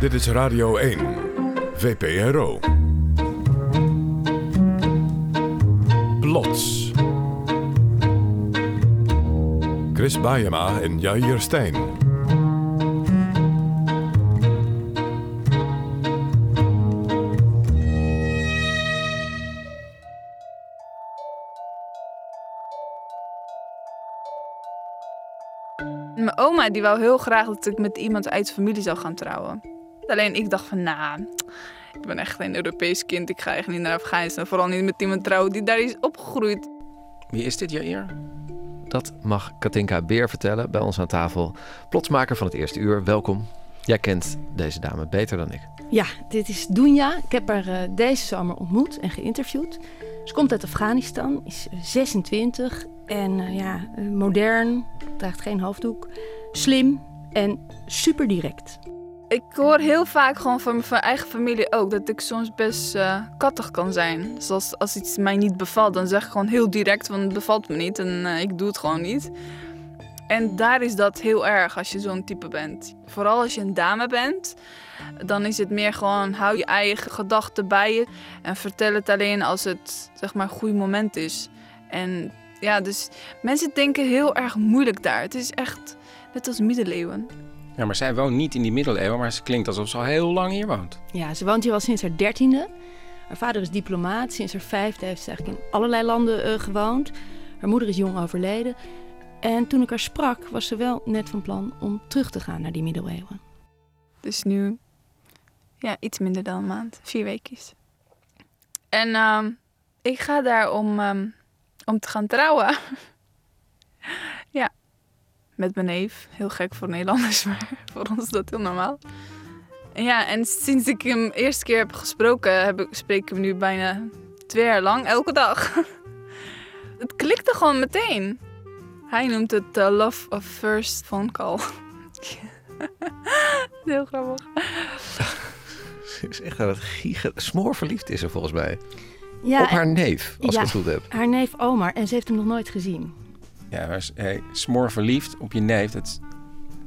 Dit is Radio 1, VPRO. Plots. Chris Baiema en Jair Stijn. Mijn oma die wou heel graag dat ik met iemand uit de familie zou gaan trouwen. Alleen ik dacht van, nou, ik ben echt geen Europees kind. Ik ga echt niet naar Afghanistan. Vooral niet met iemand trouwen die daar is opgegroeid. Wie is dit, Jair? Dat mag Katinka Beer vertellen bij ons aan tafel. Plotsmaker van het eerste uur, welkom. Jij kent deze dame beter dan ik. Ja, dit is Dunja. Ik heb haar eh, deze zomer ontmoet en geïnterviewd. Ze komt uit Afghanistan, is 26 en eh, ja, eh, modern, draagt geen hoofddoek, slim en super direct. Ik hoor heel vaak gewoon van mijn eigen familie ook dat ik soms best eh, kattig kan zijn. Zoals als iets mij niet bevalt, dan zeg ik gewoon heel direct van het bevalt me niet en eh, ik doe het gewoon niet. En daar is dat heel erg als je zo'n type bent. Vooral als je een dame bent, dan is het meer gewoon hou je eigen gedachten bij je en vertel het alleen als het zeg maar een goed moment is. En ja, dus mensen denken heel erg moeilijk daar. Het is echt net als middeleeuwen. Ja, maar zij woont niet in die middeleeuwen, maar ze klinkt alsof ze al heel lang hier woont. Ja, ze woont hier al sinds haar dertiende. Haar vader is diplomaat. Sinds haar vijfde heeft ze eigenlijk in allerlei landen eh, gewoond. Haar moeder is jong overleden. En toen ik haar sprak, was ze wel net van plan om terug te gaan naar die middeleeuwen. Dus nu, ja, iets minder dan een maand. Vier weekjes. En ehm, ik ga daar om, ehm, om te gaan trouwen. Met mijn neef. Heel gek voor Nederlanders, maar voor ons is dat heel normaal. En ja, en sinds ik hem de eerste keer heb gesproken, heb ik, spreek ik hem nu bijna twee jaar lang, elke dag. het klikte gewoon meteen. Hij noemt het uh, love of first phone call. heel grappig. Ze is echt aan het giegen. Smoorverliefd is ze volgens mij. Ja, Op haar neef, als ja. ik het goed heb. haar neef Omar. En ze heeft hem nog nooit gezien. Ja, maar hey, smoor verliefd op je neef, dat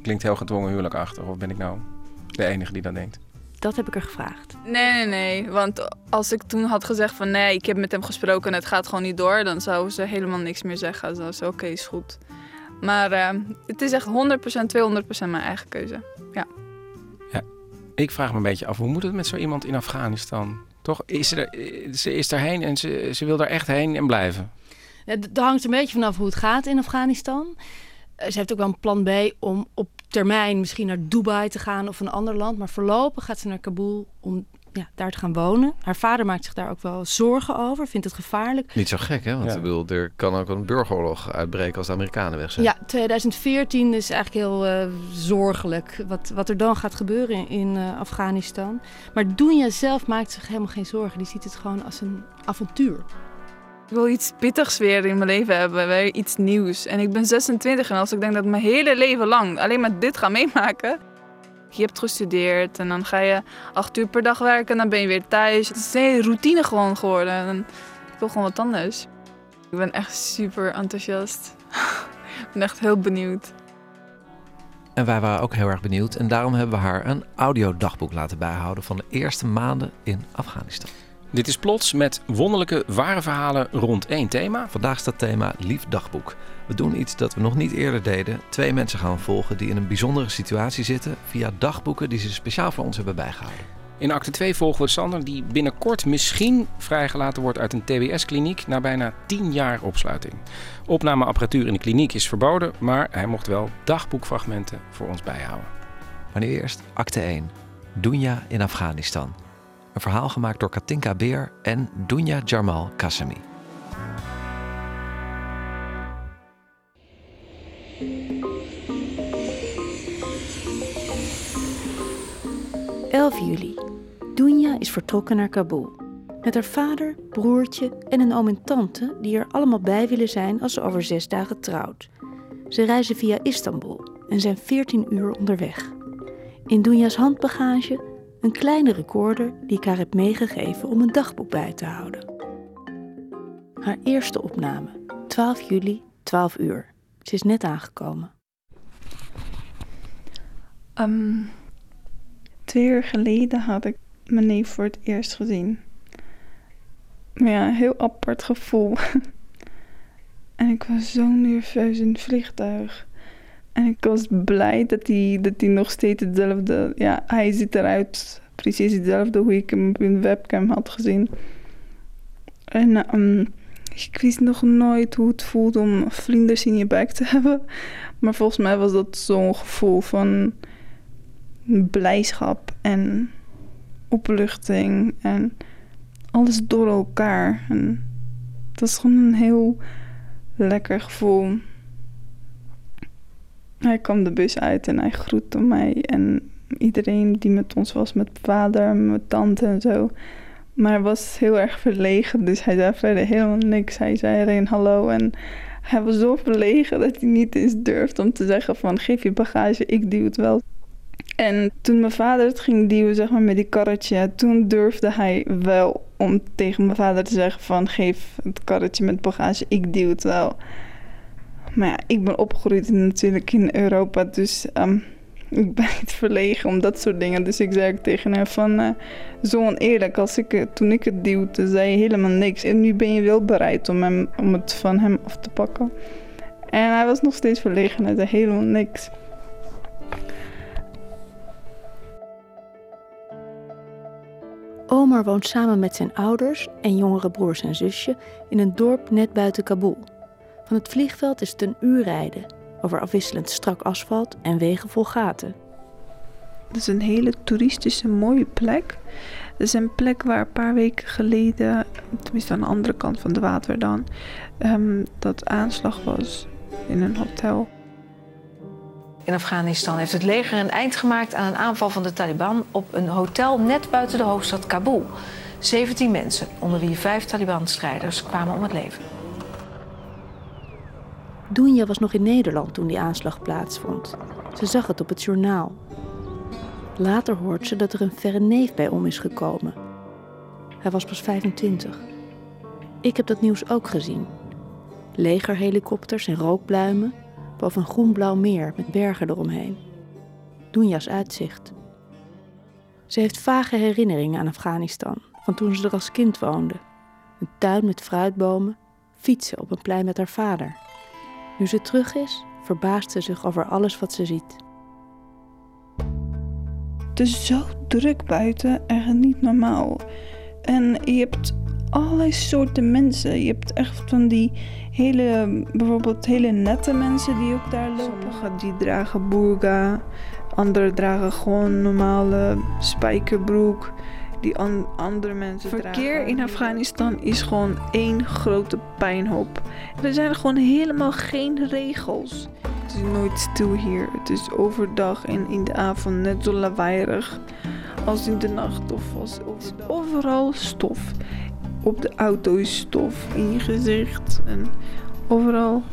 klinkt heel gedwongen huwelijkachtig. Of ben ik nou de enige die dat denkt? Dat heb ik er gevraagd. Nee, nee, nee. Want als ik toen had gezegd van nee, ik heb met hem gesproken en het gaat gewoon niet door, dan zou ze helemaal niks meer zeggen. Dan ze oké, is goed. Maar eh, het is echt 100%, 200% mijn eigen keuze. Ik vraag me een beetje af, hoe moet het met zo iemand in Afghanistan? Toch? Is ze, er, ze is daarheen en ze, ze wil daar echt heen en blijven. Het hangt een beetje vanaf hoe het gaat in Afghanistan. Eh, Ze heeft ook wel een plan B om op termijn misschien naar Dubai te gaan of een ander land. Maar voorlopig gaat ze naar Kabul om ja, daar te gaan wonen. Haar vader maakt zich daar ook wel zorgen over, vindt het gevaarlijk. Niet zo gek, hè? Want Ja. ik bedoel, er kan ook een burgeroorlog uitbreken als de Amerikanen weg zijn. Ja, 2014 is eigenlijk heel eh, zorgelijk wat, wat er dan gaat gebeuren in, in eh, Afghanistan. Maar Dunja zelf maakt zich helemaal geen zorgen. Die ziet het gewoon als een avontuur. Ik wil iets pittigs weer in mijn leven hebben, weer iets nieuws. En ik ben 26 en als ik denk dat mijn hele leven lang alleen maar dit ga meemaken. Je hebt gestudeerd en dan ga je acht uur per dag werken en dan ben je weer thuis. Het is een routine gewoon geworden. En ik wil gewoon wat anders. Ik ben echt super enthousiast. ik ben echt heel benieuwd. En wij waren ook heel erg benieuwd. En daarom hebben we haar een audiodagboek laten bijhouden van de eerste maanden in Afghanistan. Dit is Plots met wonderlijke ware verhalen rond één thema. Vandaag staat thema Lief Dagboek. We doen iets dat we nog niet eerder deden. Twee mensen gaan volgen die in een bijzondere situatie zitten via dagboeken die ze speciaal voor ons hebben bijgehouden. In acte 2 volgen we Sander die binnenkort misschien vrijgelaten wordt uit een TBS-kliniek na bijna 10 jaar opsluiting. Opnameapparatuur in de kliniek is verboden, maar hij mocht wel dagboekfragmenten voor ons bijhouden. Maar nu eerst acte 1. Dunja in Afghanistan. Een verhaal gemaakt door Katinka Beer en Dunja Jarmal Kassemi. ...11 juli. Dunja is vertrokken naar Kabul. Met haar vader, broertje en een oom en tante... ...die er allemaal bij willen zijn als ze over zes dagen trouwt. Ze reizen via Istanbul en zijn 14 uur onderweg. In Dunja's handbagage een kleine recorder die ik haar heb meegegeven om een dagboek bij te houden. Haar eerste opname, 12 juli, 12 uur. Ze is net aangekomen. Ehm, twee jaar geleden had ik mijn neef voor het eerst gezien. Ja, een heel apart gevoel. en ik was zo nerveus in het vliegtuig. En ik was blij dat hij, dat hij nog steeds hetzelfde... Ja, hij ziet eruit precies hetzelfde hoe ik hem op een webcam had gezien. En um, ik wist nog nooit hoe het voelde om vlinders in je buik te hebben. Maar volgens mij was dat zo'n gevoel van blijdschap en opluchting en alles door elkaar. En dat is gewoon een heel lekker gevoel. Hij kwam de bus uit en hij groette mij en iedereen die met ons was, met vader, met tante en zo. Maar hij was heel erg verlegen, dus hij zei verder helemaal niks. Hij zei alleen hallo en hij was zo verlegen dat hij niet eens durfde om te zeggen van geef je bagage, ik duw het wel. En toen mijn vader het ging duwen, zeg maar, met die karretje, toen durfde hij wel om tegen mijn vader te zeggen van geef het karretje met bagage, ik duw het wel. Maar ja, ik ben opgegroeid natuurlijk in Europa, dus um, ik ben niet verlegen om dat soort dingen. Dus ik zei tegen hem van, uh, zo oneerlijk, als ik, toen ik het duwde, zei je helemaal niks. En nu ben je wel bereid om, hem, om het van hem af te pakken. En hij was nog steeds verlegen, hij zei helemaal niks. Omar woont samen met zijn ouders en jongere broers en zusje in een dorp net buiten Kabul. Van het vliegveld is het een uur rijden, over afwisselend strak asfalt en wegen vol gaten. Het is een hele toeristische mooie plek. Het is een plek waar een paar weken geleden, tenminste aan de andere kant van de water dan, um, dat aanslag was in een hotel. In Afghanistan heeft het leger een eind gemaakt aan een aanval van de Taliban op een hotel net buiten de hoofdstad Kabul. 17 mensen, onder wie vijf Taliban-strijders, kwamen om het leven. Doenja was nog in Nederland toen die aanslag plaatsvond. Ze zag het op het journaal. Later hoort ze dat er een verre neef bij om is gekomen. Hij was pas 25. Ik heb dat nieuws ook gezien. Legerhelikopters en rookbluimen boven een groen-blauw meer met bergen eromheen. Doenja's uitzicht. Ze heeft vage herinneringen aan Afghanistan, van toen ze er als kind woonde. Een tuin met fruitbomen, fietsen op een plein met haar vader. Nu ze terug is, verbaast ze zich over alles wat ze ziet. Het is zo druk buiten, echt niet normaal. En je hebt allerlei soorten mensen. Je hebt echt van die hele, bijvoorbeeld hele nette mensen die ook daar lopen. Sommigen die dragen burga, anderen dragen gewoon normale spijkerbroek. Die an andere mensen Verkeer in Afghanistan is gewoon één grote pijnhoop. Er zijn gewoon helemaal geen regels. Het is nooit stil hier. Het is overdag en in de avond net zo lawaaiig als in de nacht of als overdag. Overal stof op de auto is stof in je gezicht en overal.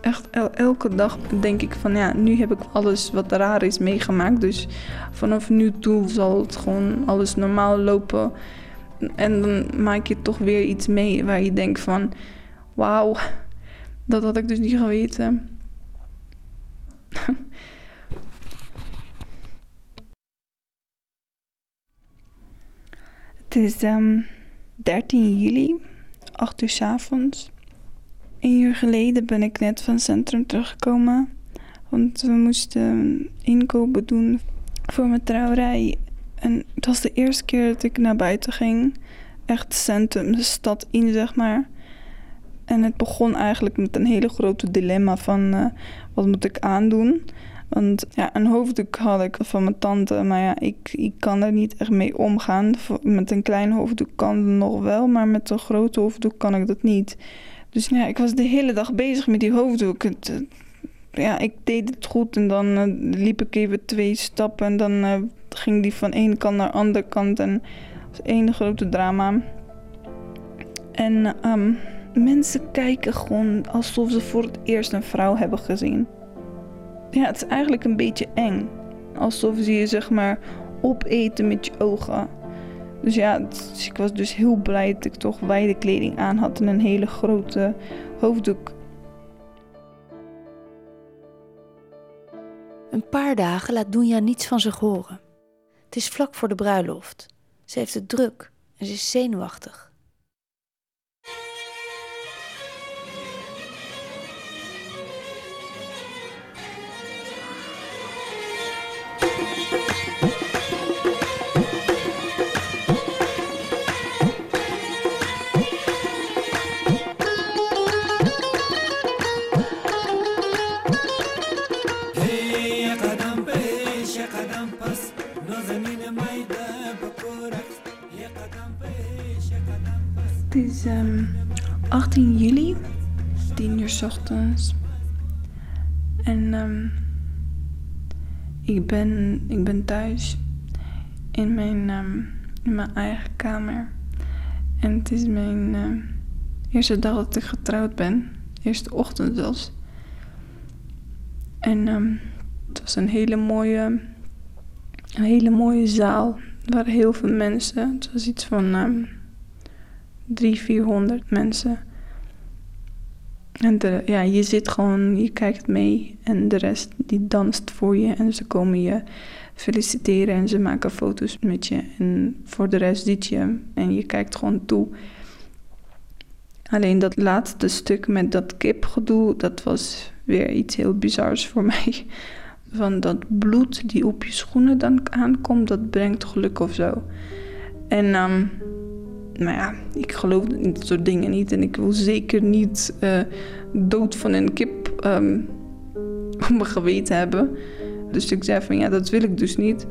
Echt elke dag denk ik van ja, nu heb ik alles wat raar is meegemaakt. Dus vanaf nu toe zal het gewoon alles normaal lopen. En dan maak je toch weer iets mee waar je denkt van wauw, dat had ik dus niet geweten. Het is um, ehm, 13 juli, 8 uur s avonds. Een uur geleden ben ik net van het centrum teruggekomen. Want we moesten inkopen doen voor mijn trouwerij. En het was de eerste keer dat ik naar buiten ging. Echt centrum, de stad in, zeg maar. En het begon eigenlijk met een hele grote dilemma van... Uh, wat moet ik aandoen? Want ja, een hoofddoek had ik van mijn tante, maar ja, ik, ik kan er niet echt mee omgaan. Met een klein hoofddoek kan het nog wel, maar met een grote hoofddoek kan ik dat niet. Dus ja, ik was de hele dag bezig met die hoofddoek. Het, ja, ik deed het goed en dan uh, liep ik even twee stappen en dan uh, ging die van één kant naar de andere kant. En het was één grote drama. En um, mensen kijken gewoon alsof ze voor het eerst een vrouw hebben gezien ja, het is eigenlijk een beetje eng. Alsof ze je zeg maar opeten met je ogen. Dus ja, ik was dus heel blij dat ik toch wijde kleding aan had en een hele grote hoofddoek. Een paar dagen laat Doenja niets van zich horen. Het is vlak voor de bruiloft. Ze heeft het druk en ze is zenuwachtig. En ehm, ik, ben, ik ben thuis in mijn, ehm, in mijn eigen kamer. En het is mijn ehm, eerste dag dat ik getrouwd ben. Eerste ochtend zelfs. En ehm, het was een hele mooie, een hele mooie zaal. Waren heel veel mensen. Het was iets van ehm 300, 400 mensen. En ja, je zit gewoon, je kijkt mee en de rest die danst voor je en ze komen je feliciteren en ze maken foto's met je. En voor de rest zit je en je kijkt gewoon toe. Alleen dat laatste stuk met dat kipgedoe, dat was weer iets heel bizars voor mij. Van dat bloed die op je schoenen dan aankomt, dat brengt geluk of zo. En ehm nou ja, ik geloof in dat soort dingen niet. En ik wil zeker niet eh, dood van een kip ehm, op mijn geweten hebben. Dus ik zei van ja, dat wil ik dus niet.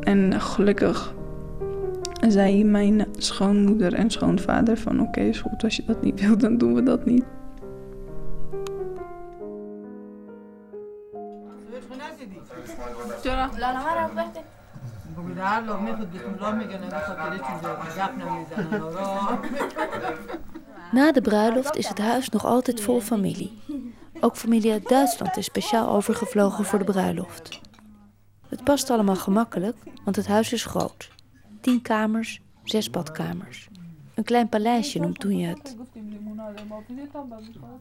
En gelukkig zei mijn schoonmoeder en schoonvader van oké, is goed, als je dat niet wil, dan doen we dat niet. Na de bruiloft is het huis nog altijd vol familie. Ook familie uit Duitsland is speciaal overgevlogen voor de bruiloft. Het past allemaal gemakkelijk, want het huis is groot. Tien kamers, zes badkamers. Een klein paleisje noemt Toenje het.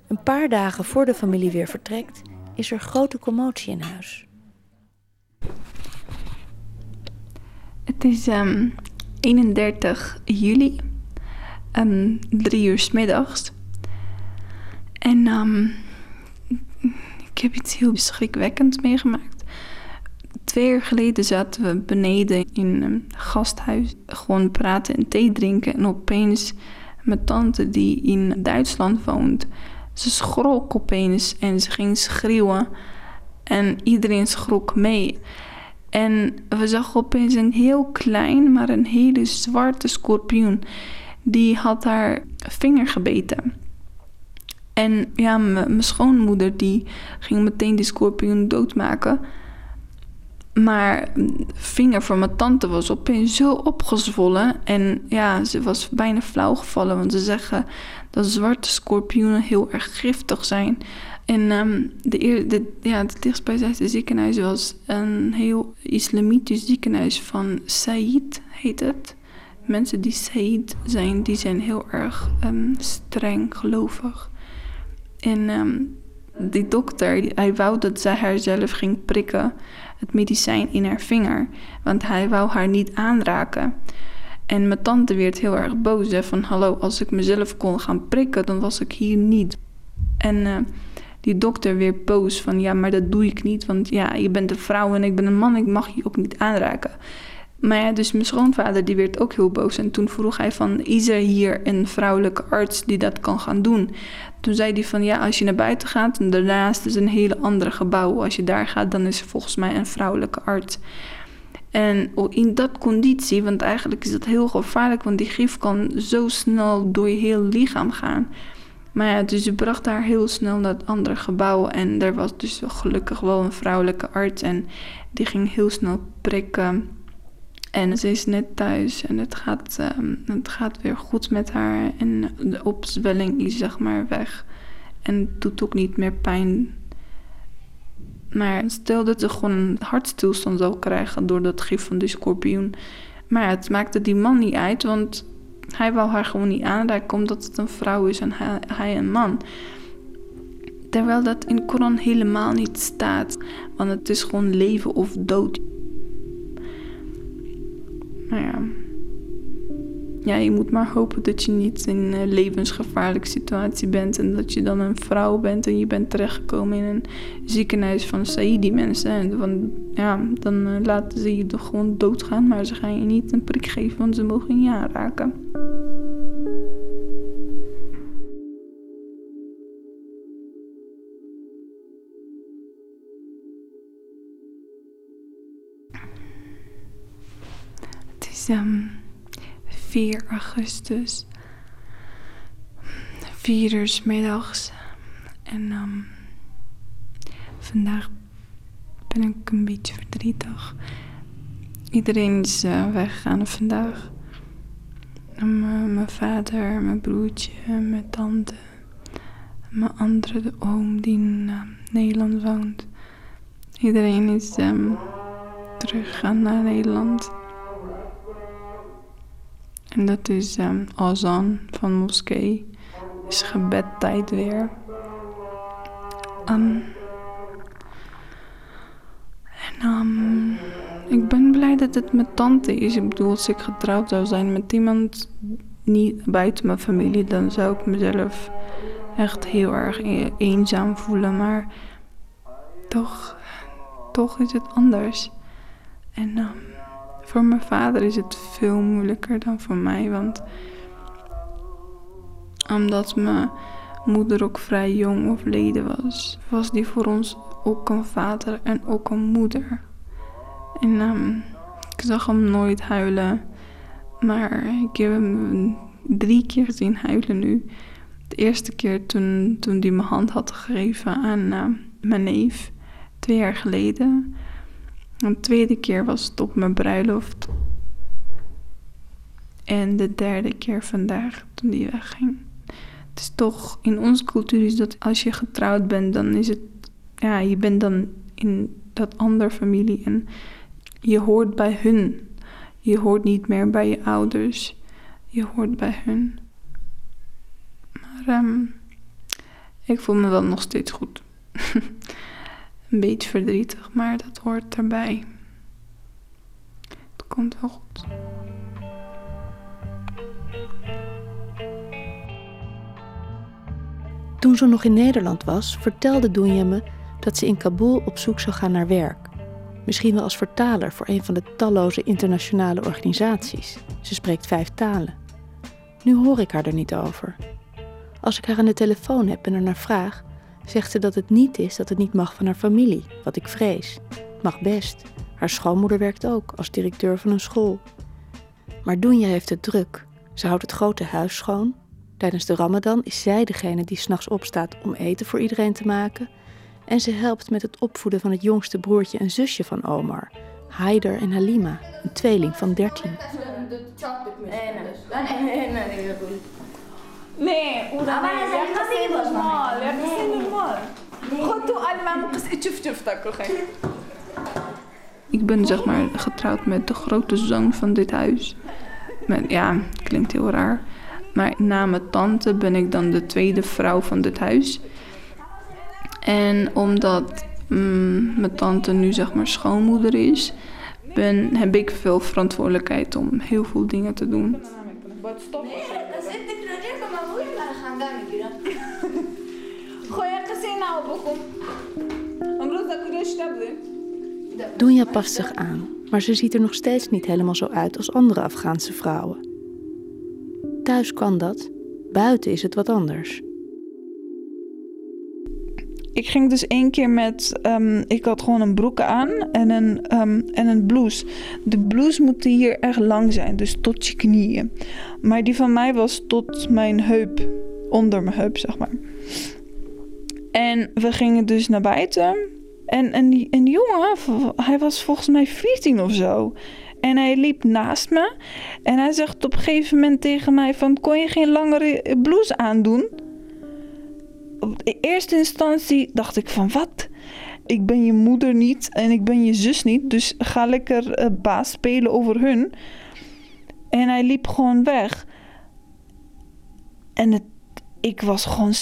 Een paar dagen voor de familie weer vertrekt, is er grote commotie in huis. Het is ehm, 31 juli, um, drie uur 's middags. En ehm, ik heb iets heel schrikwekkends meegemaakt. Twee jaar geleden zaten we beneden in een gasthuis. Gewoon praten en thee drinken. En opeens mijn tante die in Duitsland woont. Ze schrok opeens en ze ging schreeuwen. En iedereen schrok mee. En we zagen opeens een heel klein, maar een hele zwarte scorpioen. Die had haar vinger gebeten. En ja, mijn schoonmoeder die ging meteen die scorpioen doodmaken. Maar de vinger van mijn tante was opeens zo opgezwollen. En ja, ze was bijna flauw gevallen. Want ze zeggen dat zwarte scorpioenen heel erg giftig zijn. En ehm, de, de, ja, het dichtstbijzijnde ziekenhuis was een heel islamitisch ziekenhuis van Said, heet het. Mensen die Said zijn, die zijn heel erg ehm, streng gelovig. En ehm, die dokter, hij wou dat zij haarzelf ging prikken, het medicijn in haar vinger. Want hij wou haar niet aanraken. En mijn tante werd heel erg boos. Hè, van hallo, als ik mezelf kon gaan prikken, dan was ik hier niet. En die dokter weer boos van ja, maar dat doe ik niet. Want ja, je bent een vrouw en ik ben een man, ik mag je ook niet aanraken. Maar ja, dus mijn schoonvader die werd ook heel boos. En toen vroeg hij van, is er hier een vrouwelijke arts die dat kan gaan doen? Toen zei hij van, ja, als je naar buiten gaat en daarnaast is een hele andere gebouw. Als je daar gaat, dan is er volgens mij een vrouwelijke arts. En in dat conditie, want eigenlijk is dat heel gevaarlijk, want die gif kan zo snel door je heel lichaam gaan. Maar ja, dus ze bracht haar heel snel naar het andere gebouw. En er was dus gelukkig wel een vrouwelijke arts. En die ging heel snel prikken. En ze is net thuis en het gaat, ehm, het gaat weer goed met haar. En de opzwelling is zeg maar weg. En doet ook niet meer pijn. Maar stel dat ze gewoon een hartstilstand zou krijgen door dat gif van de scorpioen. Maar het maakte die man niet uit, want hij wou haar gewoon niet aanraken omdat het een vrouw is en hij, een man. Terwijl dat in Koran helemaal niet staat, want het is gewoon leven of dood. nou ja. Ja, je moet maar hopen dat je niet in een levensgevaarlijke situatie bent. En dat je dan een vrouw bent en je bent terechtgekomen in een ziekenhuis van Saidi mensen. En van, ja, dan eh, laten ze je toch gewoon doodgaan. Maar ze gaan je niet een prik geven, want ze mogen je aanraken. Het is um, 4 augustus. 4 uur middags. En um, vandaag ben ik een beetje verdrietig. Iedereen is uh, weggegaan vandaag. Um, mijn vader, mijn broertje, mijn tante. Mijn andere de oom die in uh, Nederland woont. Iedereen is um, teruggegaan naar Nederland. En dat is um, Azan van moskee. Is gebedtijd weer. Um, en um, ik ben blij dat het mijn tante is. Ik bedoel, als ik getrouwd zou zijn met iemand niet buiten mijn familie, dan zou ik mezelf echt heel erg e-, eenzaam voelen. Maar toch, toch is het anders. En um, voor mijn vader is het veel moeilijker dan voor mij, want omdat mijn moeder ook vrij jong overleden was, was die voor ons ook een vader en ook een moeder. En um, ik zag hem nooit huilen, maar ik heb hem drie keer zien huilen nu. De eerste keer toen, toen hij mijn hand had gegeven aan uh, mijn neef, twee jaar geleden. Een tweede keer was het op mijn bruiloft. En de derde keer vandaag toen die wegging. Het is toch, in onze cultuur is dat als je getrouwd bent, dan is het, ja, je bent dan in dat andere familie en je hoort bij hun. Je hoort niet meer bij je ouders, je hoort bij hun. Maar um, ik voel me wel nog steeds goed. een beetje verdrietig, maar dat hoort erbij. Het komt wel goed. Toen ze nog in Nederland was, vertelde Doenja me dat ze in Kabul op zoek zou gaan naar werk. Misschien wel als vertaler voor een van de talloze internationale organisaties. Ze spreekt vijf talen. Nu hoor ik haar er niet over. Als ik haar aan de telefoon heb en er naar vraag, zegt ze dat het niet is dat het niet mag van haar familie, wat ik vrees. Het mag best. Haar schoonmoeder werkt ook als directeur van een school. Maar Doenja heeft het druk. Ze houdt het grote huis schoon. Tijdens de Ramadan is zij degene die s'nachts opstaat om eten voor iedereen te maken. En ze helpt met het opvoeden van het jongste broertje en zusje van Omar, Haider en Halima, een tweeling van 13. Nee, normaal. normaal. Ik ben zeg maar getrouwd met de grote zoon van dit huis. Met, ja, klinkt heel raar. Maar na mijn tante ben ik dan de tweede vrouw van dit huis. En omdat mm, mijn tante nu zeg maar schoonmoeder is, ben, heb ik veel verantwoordelijkheid om heel veel dingen te doen. Doenja past zich aan, maar ze ziet er nog steeds niet helemaal zo uit als andere Afghaanse vrouwen. Thuis kan dat, buiten is het wat anders. Ik ging dus één keer met, um, ik had gewoon een broek aan en een, um, en een blouse. De blouse moet hier echt lang zijn, dus tot je knieën. Maar die van mij was tot mijn heup, onder mijn heup zeg maar. En we gingen dus naar buiten. En, en, die, en die jongen, hij was volgens mij 14 of zo. En hij liep naast me. En hij zegt op een gegeven moment tegen mij van... Kon je geen langere blouse aandoen? Op eerste instantie dacht ik van wat? Ik ben je moeder niet en ik ben je zus niet. Dus ga lekker uh, baas spelen over hun. En hij liep gewoon weg. En het, ik was gewoon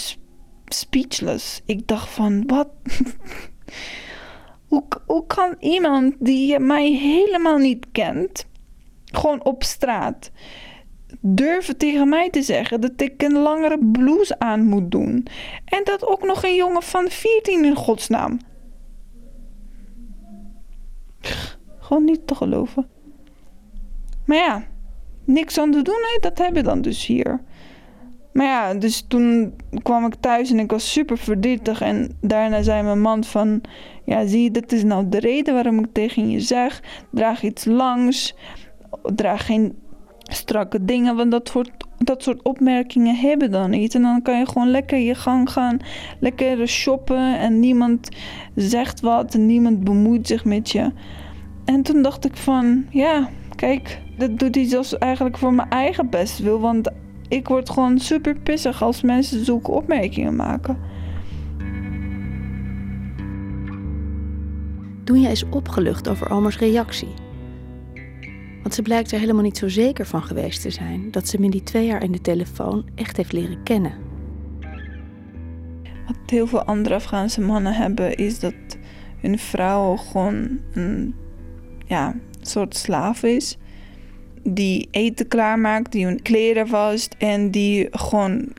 speechless. Ik dacht van wat... Hoe, hoe kan iemand die mij helemaal niet kent gewoon op straat, durven tegen mij te zeggen dat ik een langere blouse aan moet doen. En dat ook nog een jongen van 14 in godsnaam. Gewoon niet te geloven. Maar ja, niks aan te doen, hè? dat hebben we dan dus hier. Maar ja, dus toen kwam ik thuis en ik was super verdrietig. En daarna zei mijn man van... Ja, zie dat is nou de reden waarom ik tegen je zeg. Draag iets langs. Draag geen strakke dingen. Want dat, soort, dat soort opmerkingen hebben dan niet. En dan kan je gewoon lekker je gang gaan. Lekker shoppen. En niemand zegt wat. En niemand bemoeit zich met je. En toen dacht ik van... Ja, kijk, dat doet hij zelfs eigenlijk voor mijn eigen best wil. Want ik word gewoon super pissig als mensen zulke opmerkingen maken. Doenja is opgelucht over Omers reactie. Want ze blijkt er helemaal niet zo zeker van geweest te zijn dat ze hem in die twee jaar in de telefoon echt heeft leren kennen. Wat heel veel andere Afghaanse mannen hebben, is dat hun vrouw gewoon een ja, soort slaaf is die eten klaarmaakt, die hun kleren wast en die gewoon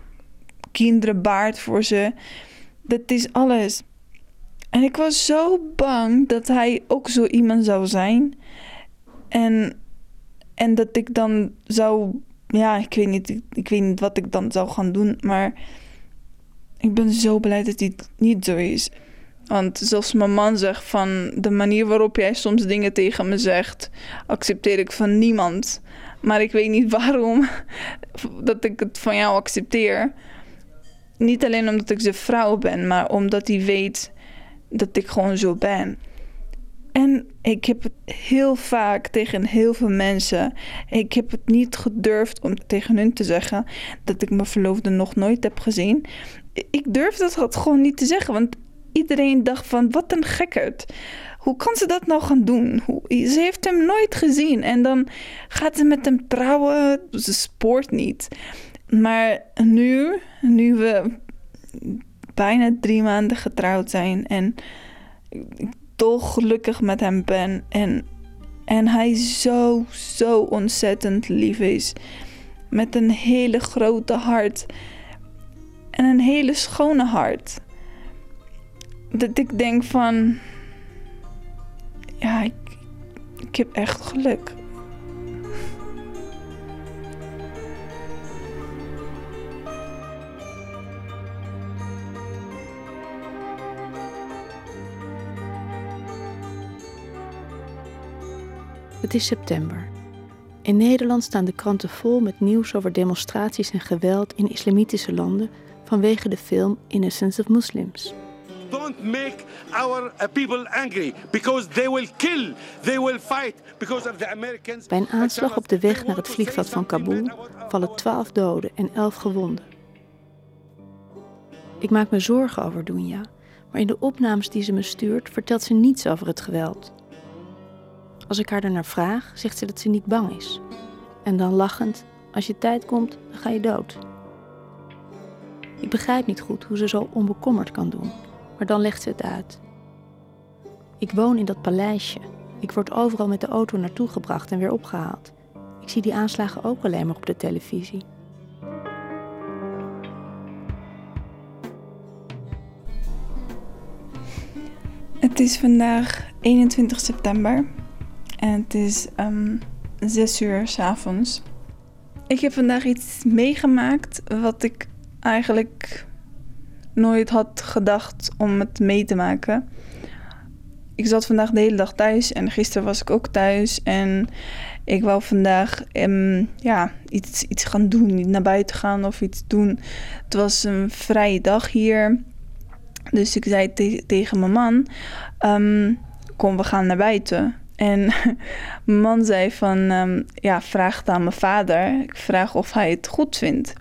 kinderen baart voor ze. Dat is alles. En ik was zo bang dat hij ook zo iemand zou zijn. En, en dat ik dan zou, ja, ik weet, niet, ik weet niet wat ik dan zou gaan doen, maar ik ben zo blij dat hij niet zo is. Want zoals mijn man zegt van de manier waarop jij soms dingen tegen me zegt, accepteer ik van niemand. Maar ik weet niet waarom dat ik het van jou accepteer. Niet alleen omdat ik zijn vrouw ben, maar omdat hij weet dat ik gewoon zo ben. En ik heb het heel vaak tegen heel veel mensen. Ik heb het niet gedurfd om tegen hun te zeggen dat ik mijn verloofde nog nooit heb gezien. Ik durf dat gewoon niet te zeggen, want iedereen dacht van wat een gekkerd. Hoe kan ze dat nou gaan doen? Ze heeft hem nooit gezien en dan gaat ze met hem trouwen. Ze spoort niet. Maar nu, nu we bijna drie maanden getrouwd zijn en ik toch gelukkig met hem ben en, en hij zo, zo ontzettend lief is. Met een hele grote hart en een hele schone hart dat ik denk van, ja, ik, heb echt geluk. Het is september. In Nederland staan de kranten vol met nieuws over demonstraties en geweld in islamitische landen vanwege de film Innocence of Muslims don't make our uh, people angry because they will kill, they will fight because of the Americans. Bij een aanslag op de weg naar het vliegveld van Kabul vallen 12 doden en 11 gewonden. Ik maak me zorgen over Dunja, maar in de opnames die ze me stuurt vertelt ze niets over het geweld. Als ik haar daarnaar vraag, zegt ze dat ze niet bang is. En dan lachend: Als je tijd komt, dan ga je dood. Ik begrijp niet goed hoe ze zo onbekommerd kan doen maar dan legt ze het uit. Ik woon in dat paleisje. Ik word overal met de auto naartoe gebracht en weer opgehaald. Ik zie die aanslagen ook alleen maar op de televisie. Het is vandaag 21 september en het is um, ehm, 6 uur s avonds. Ik heb vandaag iets meegemaakt wat ik eigenlijk nooit had gedacht om het mee te maken. Ik zat vandaag de hele dag thuis en gisteren was ik ook thuis. En ik wou vandaag um, ja, iets, iets gaan doen, niet naar buiten gaan of iets doen. Het was een vrije dag hier. Dus ik zei tegen mijn man: um, Kom, we gaan naar buiten. En mijn man zei van, um, ja, vraag het aan mijn vader. Ik vraag of hij het goed vindt.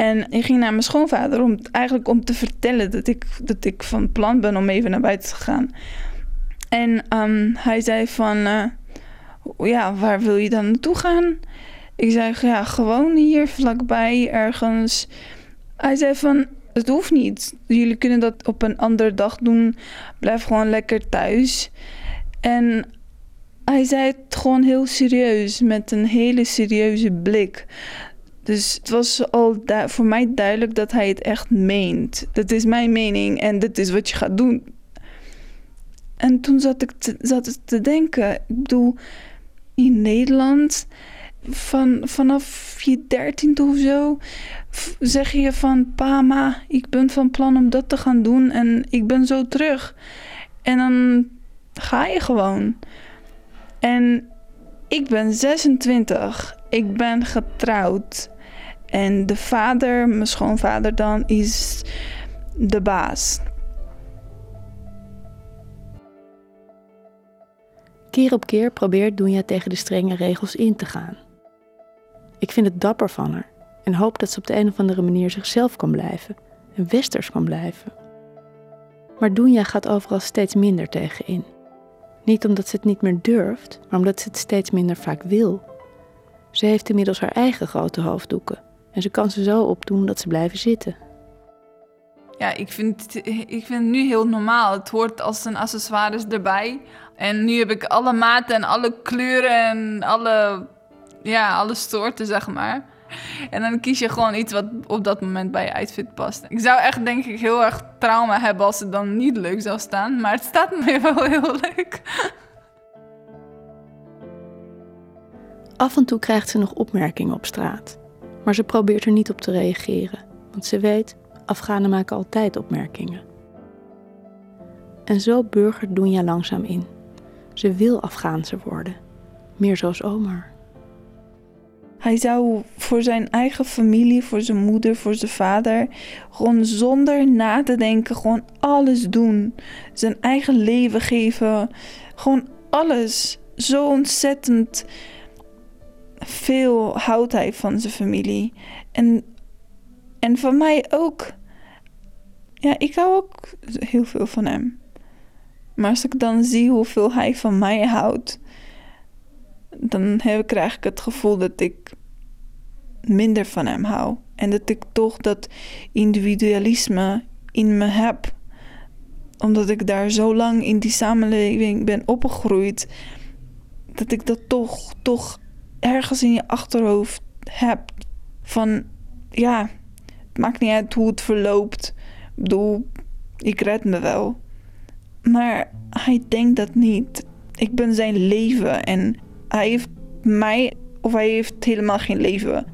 En ik ging naar mijn schoonvader om eigenlijk om te vertellen dat ik, dat ik van plan ben om even naar buiten te gaan. En um, hij zei van, uh, ja, waar wil je dan naartoe gaan? Ik zei, ja, gewoon hier vlakbij ergens. Hij zei van, het hoeft niet. Jullie kunnen dat op een andere dag doen. Blijf gewoon lekker thuis. En hij zei het gewoon heel serieus, met een hele serieuze blik. Dus het was al voor mij duidelijk dat hij het echt meent. Dat is mijn mening en dit is wat je gaat doen. En toen zat ik te, te denken, ik bedoel, in Nederland, van, vanaf je dertiende of zo, zeg je van, pa, ma, ik ben van plan om dat te gaan doen en ik ben zo terug. En dan ga je gewoon. En ik ben 26. Ik ben getrouwd. En de vader, mijn schoonvader dan, is de baas. Keer op keer probeert Doenja tegen de strenge regels in te gaan. Ik vind het dapper van haar en hoop dat ze op de een of andere manier zichzelf kan blijven en westers kan blijven. Maar Doenja gaat overal steeds minder tegen in. Niet omdat ze het niet meer durft, maar omdat ze het steeds minder vaak wil. Ze heeft inmiddels haar eigen grote hoofddoeken en ze kan ze zo opdoen dat ze blijven zitten. Ja, ik vind, het, ik vind het nu heel normaal. Het hoort als een accessoire erbij. En nu heb ik alle maten en alle kleuren en alle, ja, alle soorten, zeg maar. En dan kies je gewoon iets wat op dat moment bij je outfit past. Ik zou echt denk ik heel erg trauma hebben als het dan niet leuk zou staan. Maar het staat me wel heel leuk. Af en toe krijgt ze nog opmerkingen op straat. Maar ze probeert er niet op te reageren. Want ze weet, Afghanen maken altijd opmerkingen. En zo burgert Dunja langzaam in. Ze wil Afghaanse worden. Meer zoals Omar. Hij zou voor zijn eigen familie, voor zijn moeder, voor zijn vader, gewoon zonder na te denken, gewoon alles doen. Zijn eigen leven geven. Gewoon alles. Zo ontzettend veel houdt hij van zijn familie. En, en van mij ook. Ja, ik hou ook heel veel van hem. Maar als ik dan zie hoeveel hij van mij houdt, dan heb, krijg ik het gevoel dat ik minder van hem hou. En dat ik toch dat individualisme in me heb. Omdat ik daar zo lang in die samenleving ben opgegroeid. Dat ik dat toch, toch ergens in je achterhoofd hebt. Van ja, het maakt niet uit hoe het verloopt. Ik bedoel, ik red me wel. Maar hij denkt dat niet. Ik ben zijn leven en hij heeft mij, of hij heeft helemaal geen leven.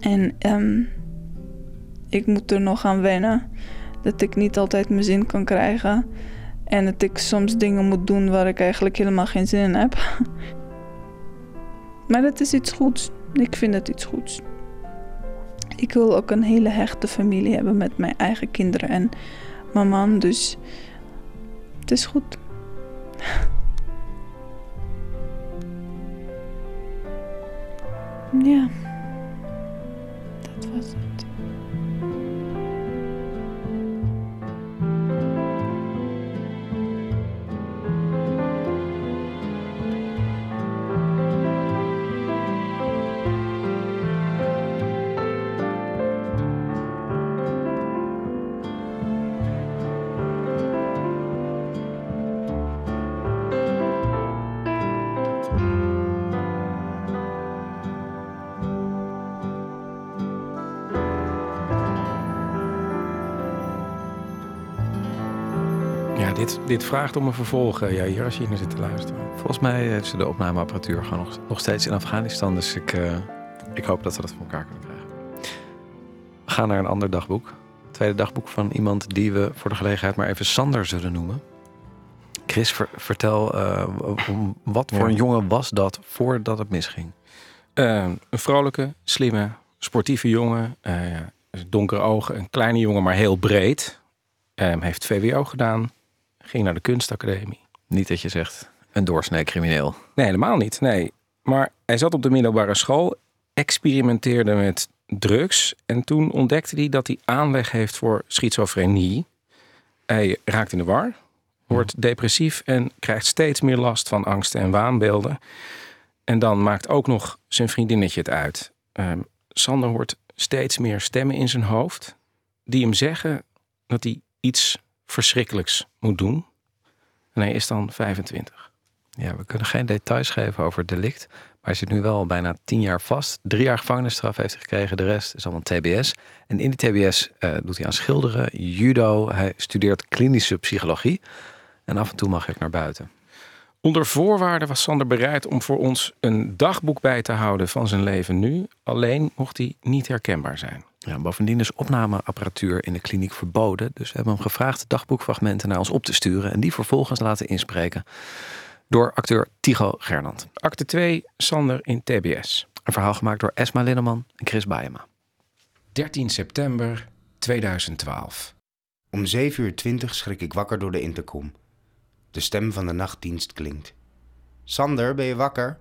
En um, ik moet er nog aan wennen. Dat ik niet altijd mijn zin kan krijgen. En dat ik soms dingen moet doen waar ik eigenlijk helemaal geen zin in heb. Maar dat is iets goeds. Ik vind het iets goeds. Ik wil ook een hele hechte familie hebben met mijn eigen kinderen en mijn man. Dus het is goed. ja. Dit, dit vraagt om een vervolg, eh, ja, hier als je hier zit te luisteren. Volgens mij heeft ze de opnameapparatuur gewoon nog, nog steeds in Afghanistan. Dus ik, uh, ik hoop dat we dat voor elkaar kunnen krijgen. We gaan naar een ander dagboek. Het tweede dagboek van iemand die we voor de gelegenheid maar even Sander zullen noemen. Chris, vertel, uh, wat voor een jongen was dat voordat het misging? een vrolijke, slimme, sportieve jongen. donkere ogen, een kleine jongen, maar heel breed. Um, heeft VWO gedaan. Ging naar de kunstacademie. Niet dat je zegt een doorsnee crimineel. Nee, helemaal niet. Nee. Maar hij zat op de middelbare school, experimenteerde met drugs. En toen ontdekte hij dat hij aanleg heeft voor schizofrenie. Hij raakt in de war, wordt depressief en krijgt steeds meer last van angsten en waanbeelden. En dan maakt ook nog zijn vriendinnetje het uit. Um, Sander hoort steeds meer stemmen in zijn hoofd die hem zeggen dat hij iets verschrikkelijks moet doen. En hij is dan 25. Ja, we kunnen geen details geven over het delict. Maar hij zit nu wel al bijna tien jaar vast. Drie jaar gevangenisstraf heeft hij gekregen. De rest is allemaal TBS. En in die TBS eh, doet hij aan schilderen, judo. Hij studeert klinische psychologie. En af en toe mag hij ook naar buiten. Onder voorwaarden was Sander bereid om voor ons een dagboek bij te houden van zijn leven nu. Alleen mocht hij niet herkenbaar zijn. Ja, bovendien is opnameapparatuur in de kliniek verboden. Dus we hebben hem gevraagd dagboekfragmenten naar ons op te sturen. En die vervolgens laten inspreken door acteur Tigo Gernand. Acte 2, Sander in TBS. Een verhaal gemaakt door Esma Linneman en Chris Baeyema. 13 september 2012. Om 7 uur 20 schrik ik wakker door de intercom. De stem van de nachtdienst klinkt. Sander, ben je wakker?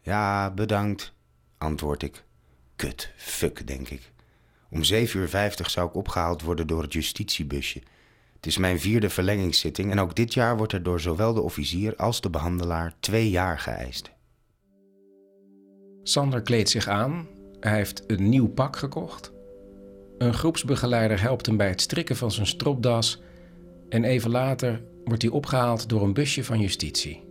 Ja, bedankt, antwoord ik. Kut, fuck, denk ik. Om 7 uur 50 zou ik opgehaald worden door het justitiebusje. Het is mijn vierde verlengingszitting en ook dit jaar wordt er door zowel de officier als de behandelaar twee jaar geëist. Sander kleedt zich aan. Hij heeft een nieuw pak gekocht. Een groepsbegeleider helpt hem bij het strikken van zijn stropdas. En even later wordt hij opgehaald door een busje van justitie.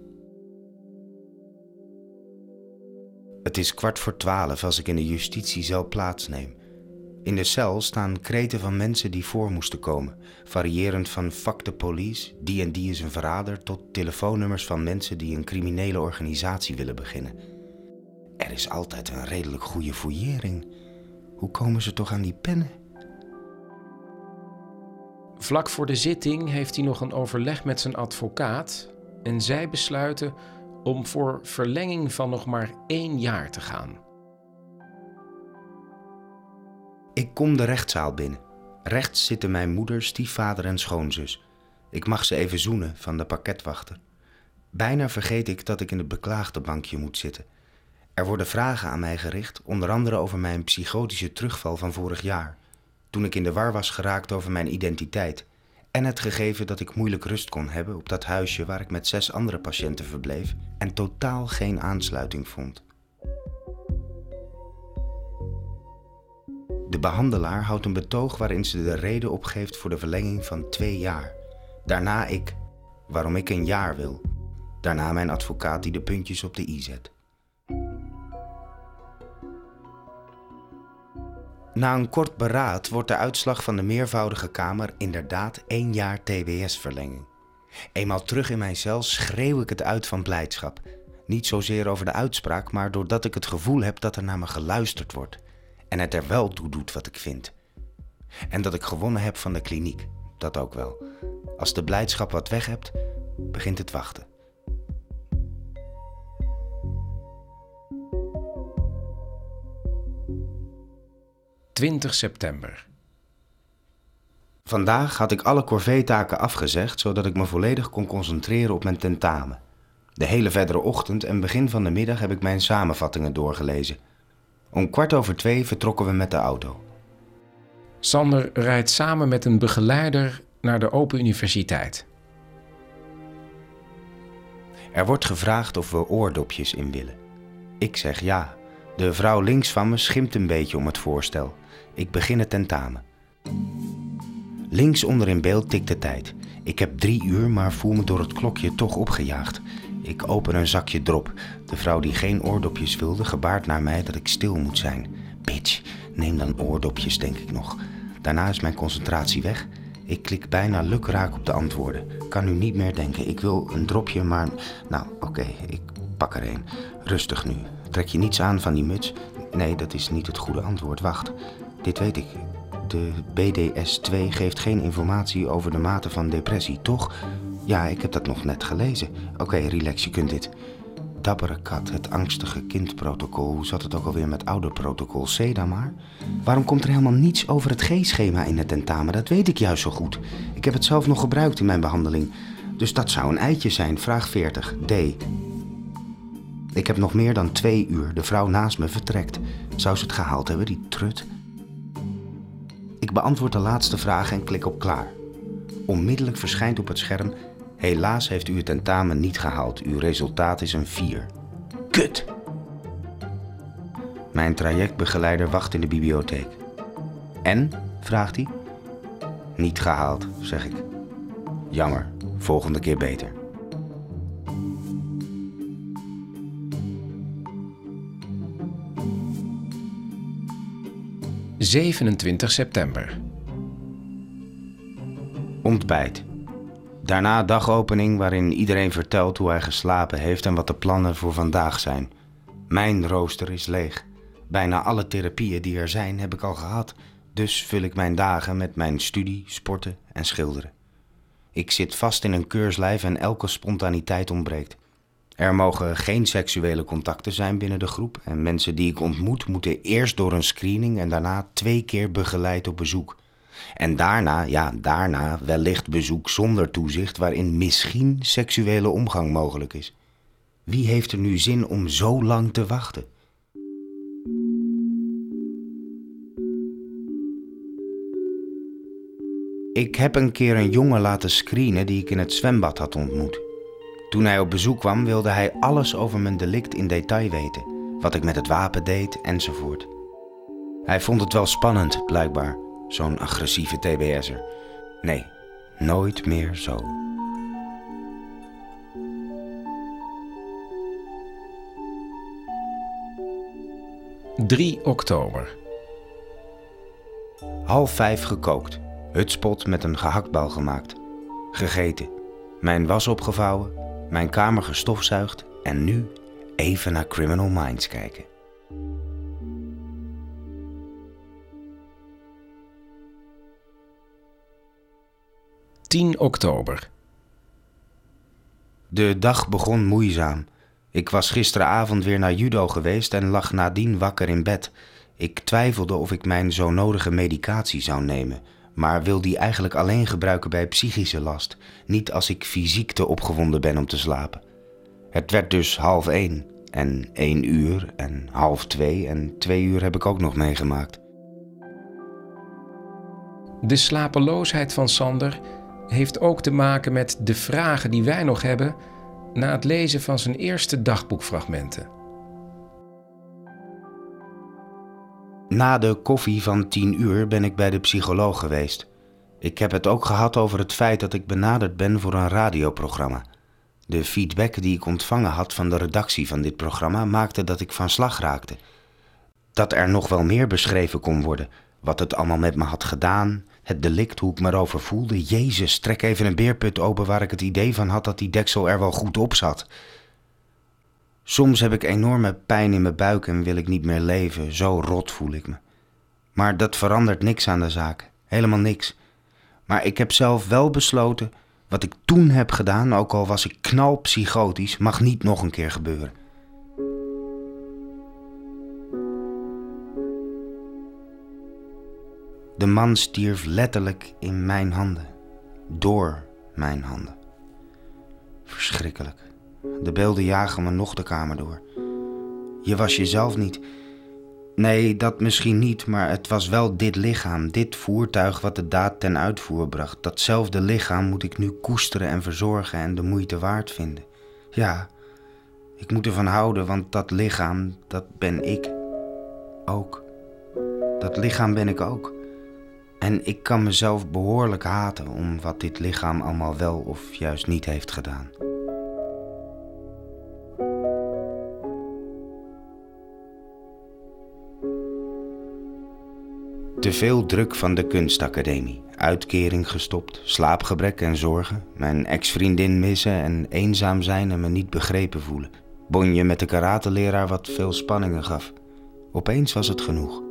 Het is kwart voor twaalf als ik in de justitiecel plaatsneem. In de cel staan kreten van mensen die voor moesten komen, variërend van fuck de police, die en die is een verrader, tot telefoonnummers van mensen die een criminele organisatie willen beginnen. Er is altijd een redelijk goede fouillering. Hoe komen ze toch aan die pennen? Vlak voor de zitting heeft hij nog een overleg met zijn advocaat en zij besluiten om voor verlenging van nog maar één jaar te gaan. Ik kom de rechtszaal binnen. Rechts zitten mijn moeder, stiefvader en schoonzus. Ik mag ze even zoenen van de pakketwachter. Bijna vergeet ik dat ik in het beklaagde bankje moet zitten. Er worden vragen aan mij gericht, onder andere over mijn psychotische terugval van vorig jaar. Toen ik in de war was geraakt over mijn identiteit. En het gegeven dat ik moeilijk rust kon hebben op dat huisje waar ik met zes andere patiënten verbleef en totaal geen aansluiting vond. De behandelaar houdt een betoog waarin ze de reden opgeeft voor de verlenging van twee jaar. Daarna ik, waarom ik een jaar wil. Daarna mijn advocaat die de puntjes op de i zet. Na een kort beraad wordt de uitslag van de meervoudige kamer inderdaad één jaar TBS-verlenging. Eenmaal terug in mijn cel schreeuw ik het uit van blijdschap. Niet zozeer over de uitspraak, maar doordat ik het gevoel heb dat er naar me geluisterd wordt en het er wel toe doet wat ik vind. En dat ik gewonnen heb van de kliniek, dat ook wel. Als de blijdschap wat weg hebt, begint het wachten. ...20 september. Vandaag had ik alle corvée-taken afgezegd... zodat ik me volledig kon concentreren op mijn tentamen. De hele verdere ochtend en begin van de middag heb ik mijn samenvattingen doorgelezen... Om kwart over twee vertrokken we met de auto. Sander rijdt samen met een begeleider naar de Open Universiteit. Er wordt gevraagd of we oordopjes in willen. Ik zeg ja. De vrouw links van me schimpt een beetje om het voorstel. Ik begin het tentamen. Links onder in beeld tikt de tijd. Ik heb drie uur, maar voel me door het klokje toch opgejaagd. Ik open een zakje drop. De vrouw die geen oordopjes wilde, gebaart naar mij dat ik stil moet zijn. Bitch, neem dan oordopjes, denk ik nog. Daarna is mijn concentratie weg. Ik klik bijna lukraak op de antwoorden. Kan nu niet meer denken. Ik wil een dropje, maar. Nou, oké, ik pak er een. Rustig nu. Trek je niets aan van die muts? Nee, dat is niet het goede antwoord. Wacht, dit weet ik. De BDS-2 geeft geen informatie over de mate van depressie, toch? Ja, ik heb dat nog net gelezen. Oké, relax, je kunt dit. Dappere kat, het angstige kindprotocol. Hoe zat het ook alweer met ouderprotocol? C dan maar. Waarom komt er helemaal niets over het G-schema in het tentamen? Dat weet ik juist zo goed. Ik heb het zelf nog gebruikt in mijn behandeling. Dus dat zou een eitje zijn. Vraag 40, D. Ik heb nog meer dan twee uur. De vrouw naast me vertrekt. Zou ze het gehaald hebben, die trut? Ik beantwoord de laatste vraag en klik op klaar. Onmiddellijk verschijnt op het scherm Helaas heeft u het tentamen niet gehaald. Uw resultaat is een 4. Kut! Mijn trajectbegeleider wacht in de bibliotheek. En? vraagt hij. Niet gehaald, zeg ik. Jammer, volgende keer beter. ...27 september. Ontbijt. Daarna dagopening waarin iedereen vertelt hoe hij geslapen heeft en wat de plannen voor vandaag zijn. Mijn rooster is leeg. Bijna alle therapieën die er zijn heb ik al gehad, dus vul ik mijn dagen met mijn studie, sporten en schilderen. Ik zit vast in een keurslijf en elke spontaniteit ontbreekt. Er mogen geen seksuele contacten zijn binnen de groep en mensen die ik ontmoet moeten eerst door een screening en daarna twee keer begeleid op bezoek. En daarna, ja, daarna wellicht bezoek zonder toezicht waarin misschien seksuele omgang mogelijk is. Wie heeft er nu zin om zo lang te wachten? Ik heb een keer een jongen laten screenen die ik in het zwembad had ontmoet. Toen hij op bezoek kwam wilde hij alles over mijn delict in detail weten. Wat ik met het wapen deed enzovoort. Hij vond het wel spannend, blijkbaar, zo'n agressieve TBS'er. Nee, nooit meer zo. 3 oktober. Half vijf gekookt. Hutspot met een gehaktbal gemaakt. Gegeten. Mijn was opgevouwen. Mijn kamer gestofzuigd. En nu even naar Criminal Minds kijken. ...10 oktober. De dag begon moeizaam. Ik was gisteravond weer naar judo geweest en lag nadien wakker in bed. Ik twijfelde of ik mijn zo nodige medicatie zou nemen, maar wil die eigenlijk alleen gebruiken bij psychische last, niet als ik fysiek te opgewonden ben om te slapen. Het werd dus half één en één uur en half twee en twee uur heb ik ook nog meegemaakt. De slapeloosheid van Sander heeft ook te maken met de vragen die wij nog hebben na het lezen van zijn eerste dagboekfragmenten. Na de koffie van tien uur ben ik bij de psycholoog geweest. Ik heb het ook gehad over het feit dat ik benaderd ben voor een radioprogramma. De feedback die ik ontvangen had van de redactie van dit programma maakte dat ik van slag raakte. Dat er nog wel meer beschreven kon worden, wat het allemaal met me had gedaan, het delict, hoe ik me erover voelde. Jezus, trek even een beerput open waar ik het idee van had dat die deksel er wel goed op zat. Soms heb ik enorme pijn in mijn buik en wil ik niet meer leven. Zo rot voel ik me. Maar dat verandert niks aan de zaak. Helemaal niks. Maar ik heb zelf wel besloten, wat ik toen heb gedaan, ook al was ik knalpsychotisch, mag niet nog een keer gebeuren. De man stierf letterlijk in mijn handen. Door mijn handen. Verschrikkelijk. De beelden jagen me nog de kamer door. Je was jezelf niet. Nee, dat misschien niet, maar het was wel dit lichaam, dit voertuig wat de daad ten uitvoer bracht. Datzelfde lichaam moet ik nu koesteren en verzorgen en de moeite waard vinden. Ja, ik moet ervan houden, want dat lichaam, dat ben ik. Ook. Dat lichaam ben ik ook. En ik kan mezelf behoorlijk haten om wat dit lichaam allemaal wel of juist niet heeft gedaan. Te veel druk van de kunstacademie. Uitkering gestopt, slaapgebrek en zorgen. Mijn ex-vriendin missen en eenzaam zijn en me niet begrepen voelen. Bonje met de karateleraar wat veel spanningen gaf. Opeens was het genoeg.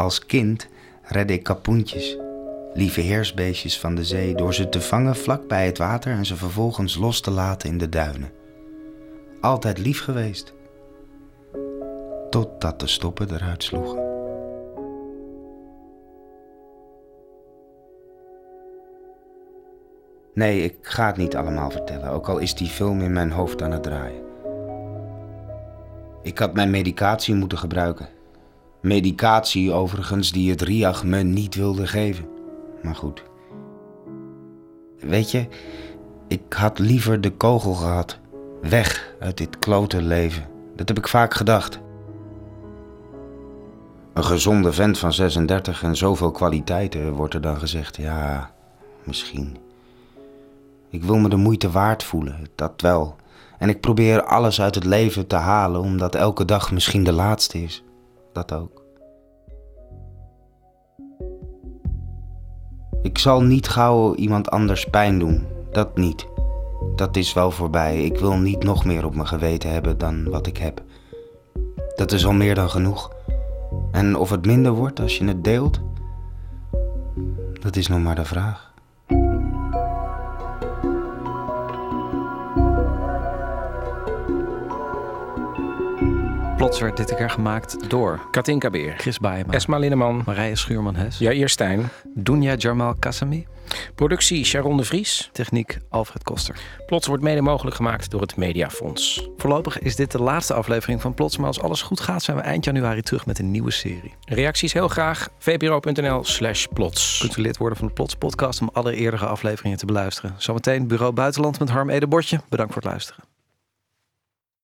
Als kind redde ik kapoentjes, lieve heersbeestjes van de zee, door ze te vangen vlak bij het water en ze vervolgens los te laten in de duinen. Altijd lief geweest. Totdat de stoppen eruit sloegen. Nee, ik ga het niet allemaal vertellen, ook al is die film in mijn hoofd aan het draaien. Ik had mijn medicatie moeten gebruiken. Medicatie overigens die het RIAG me niet wilde geven. Maar goed. Weet je, ik had liever de kogel gehad. Weg uit dit klote leven. Dat heb ik vaak gedacht. Een gezonde vent van 36 en zoveel kwaliteiten, wordt er dan gezegd. Ja, misschien. Ik wil me de moeite waard voelen, dat wel. En ik probeer alles uit het leven te halen, omdat elke dag misschien de laatste is. Dat ook. Ik zal niet gauw iemand anders pijn doen. Dat niet. Dat is wel voorbij. Ik wil niet nog meer op mijn geweten hebben dan wat ik heb. Dat is al meer dan genoeg. En of het minder wordt als je het deelt, dat is nog maar de vraag. Plots werd dit keer gemaakt door Katinka Beer, Chris Baaema, Esma Linneman, Marije Schuurman-Hes, Jair Stijn. Dunja Jarmal Kassami, Productie Sharon de Vries. techniek Alfred Koster. Plots wordt mede mogelijk gemaakt door het Mediafonds. Voorlopig is dit de laatste aflevering van Plots, maar als alles goed gaat zijn we eind januari terug met een nieuwe serie. Reacties heel graag. vpro.nl slash plots. Kunt u lid worden van de Plots podcast om alle eerdere afleveringen te beluisteren. Zometeen Bureau Buitenland met Harm Edebordje. Bedankt voor het luisteren.